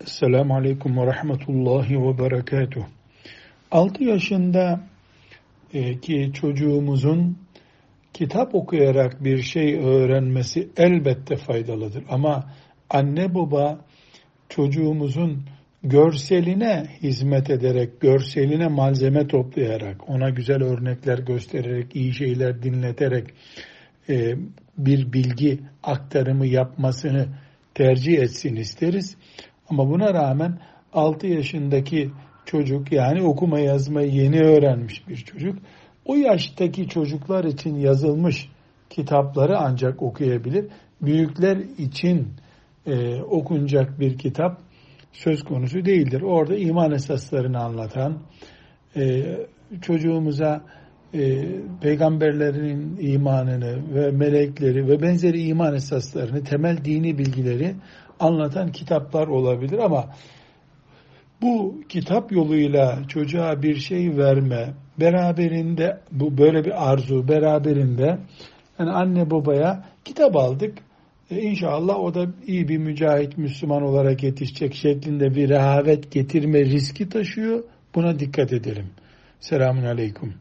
Esselamu Aleyküm ve Rahmetullahi ve Berekatuh. 6 yaşında e, ki çocuğumuzun kitap okuyarak bir şey öğrenmesi elbette faydalıdır. Ama anne baba çocuğumuzun görseline hizmet ederek, görseline malzeme toplayarak, ona güzel örnekler göstererek, iyi şeyler dinleterek e, bir bilgi aktarımı yapmasını tercih etsin isteriz. Ama buna rağmen 6 yaşındaki çocuk yani okuma yazmayı yeni öğrenmiş bir çocuk o yaştaki çocuklar için yazılmış kitapları ancak okuyabilir. Büyükler için e, okunacak bir kitap söz konusu değildir. Orada iman esaslarını anlatan, e, çocuğumuza e, peygamberlerin imanını ve melekleri ve benzeri iman esaslarını, temel dini bilgileri anlatan kitaplar olabilir ama bu kitap yoluyla çocuğa bir şey verme, beraberinde bu böyle bir arzu beraberinde yani anne babaya kitap aldık. E inşallah o da iyi bir mücahit Müslüman olarak yetişecek şeklinde bir rehavet getirme riski taşıyor. Buna dikkat edelim. Selamun Aleyküm.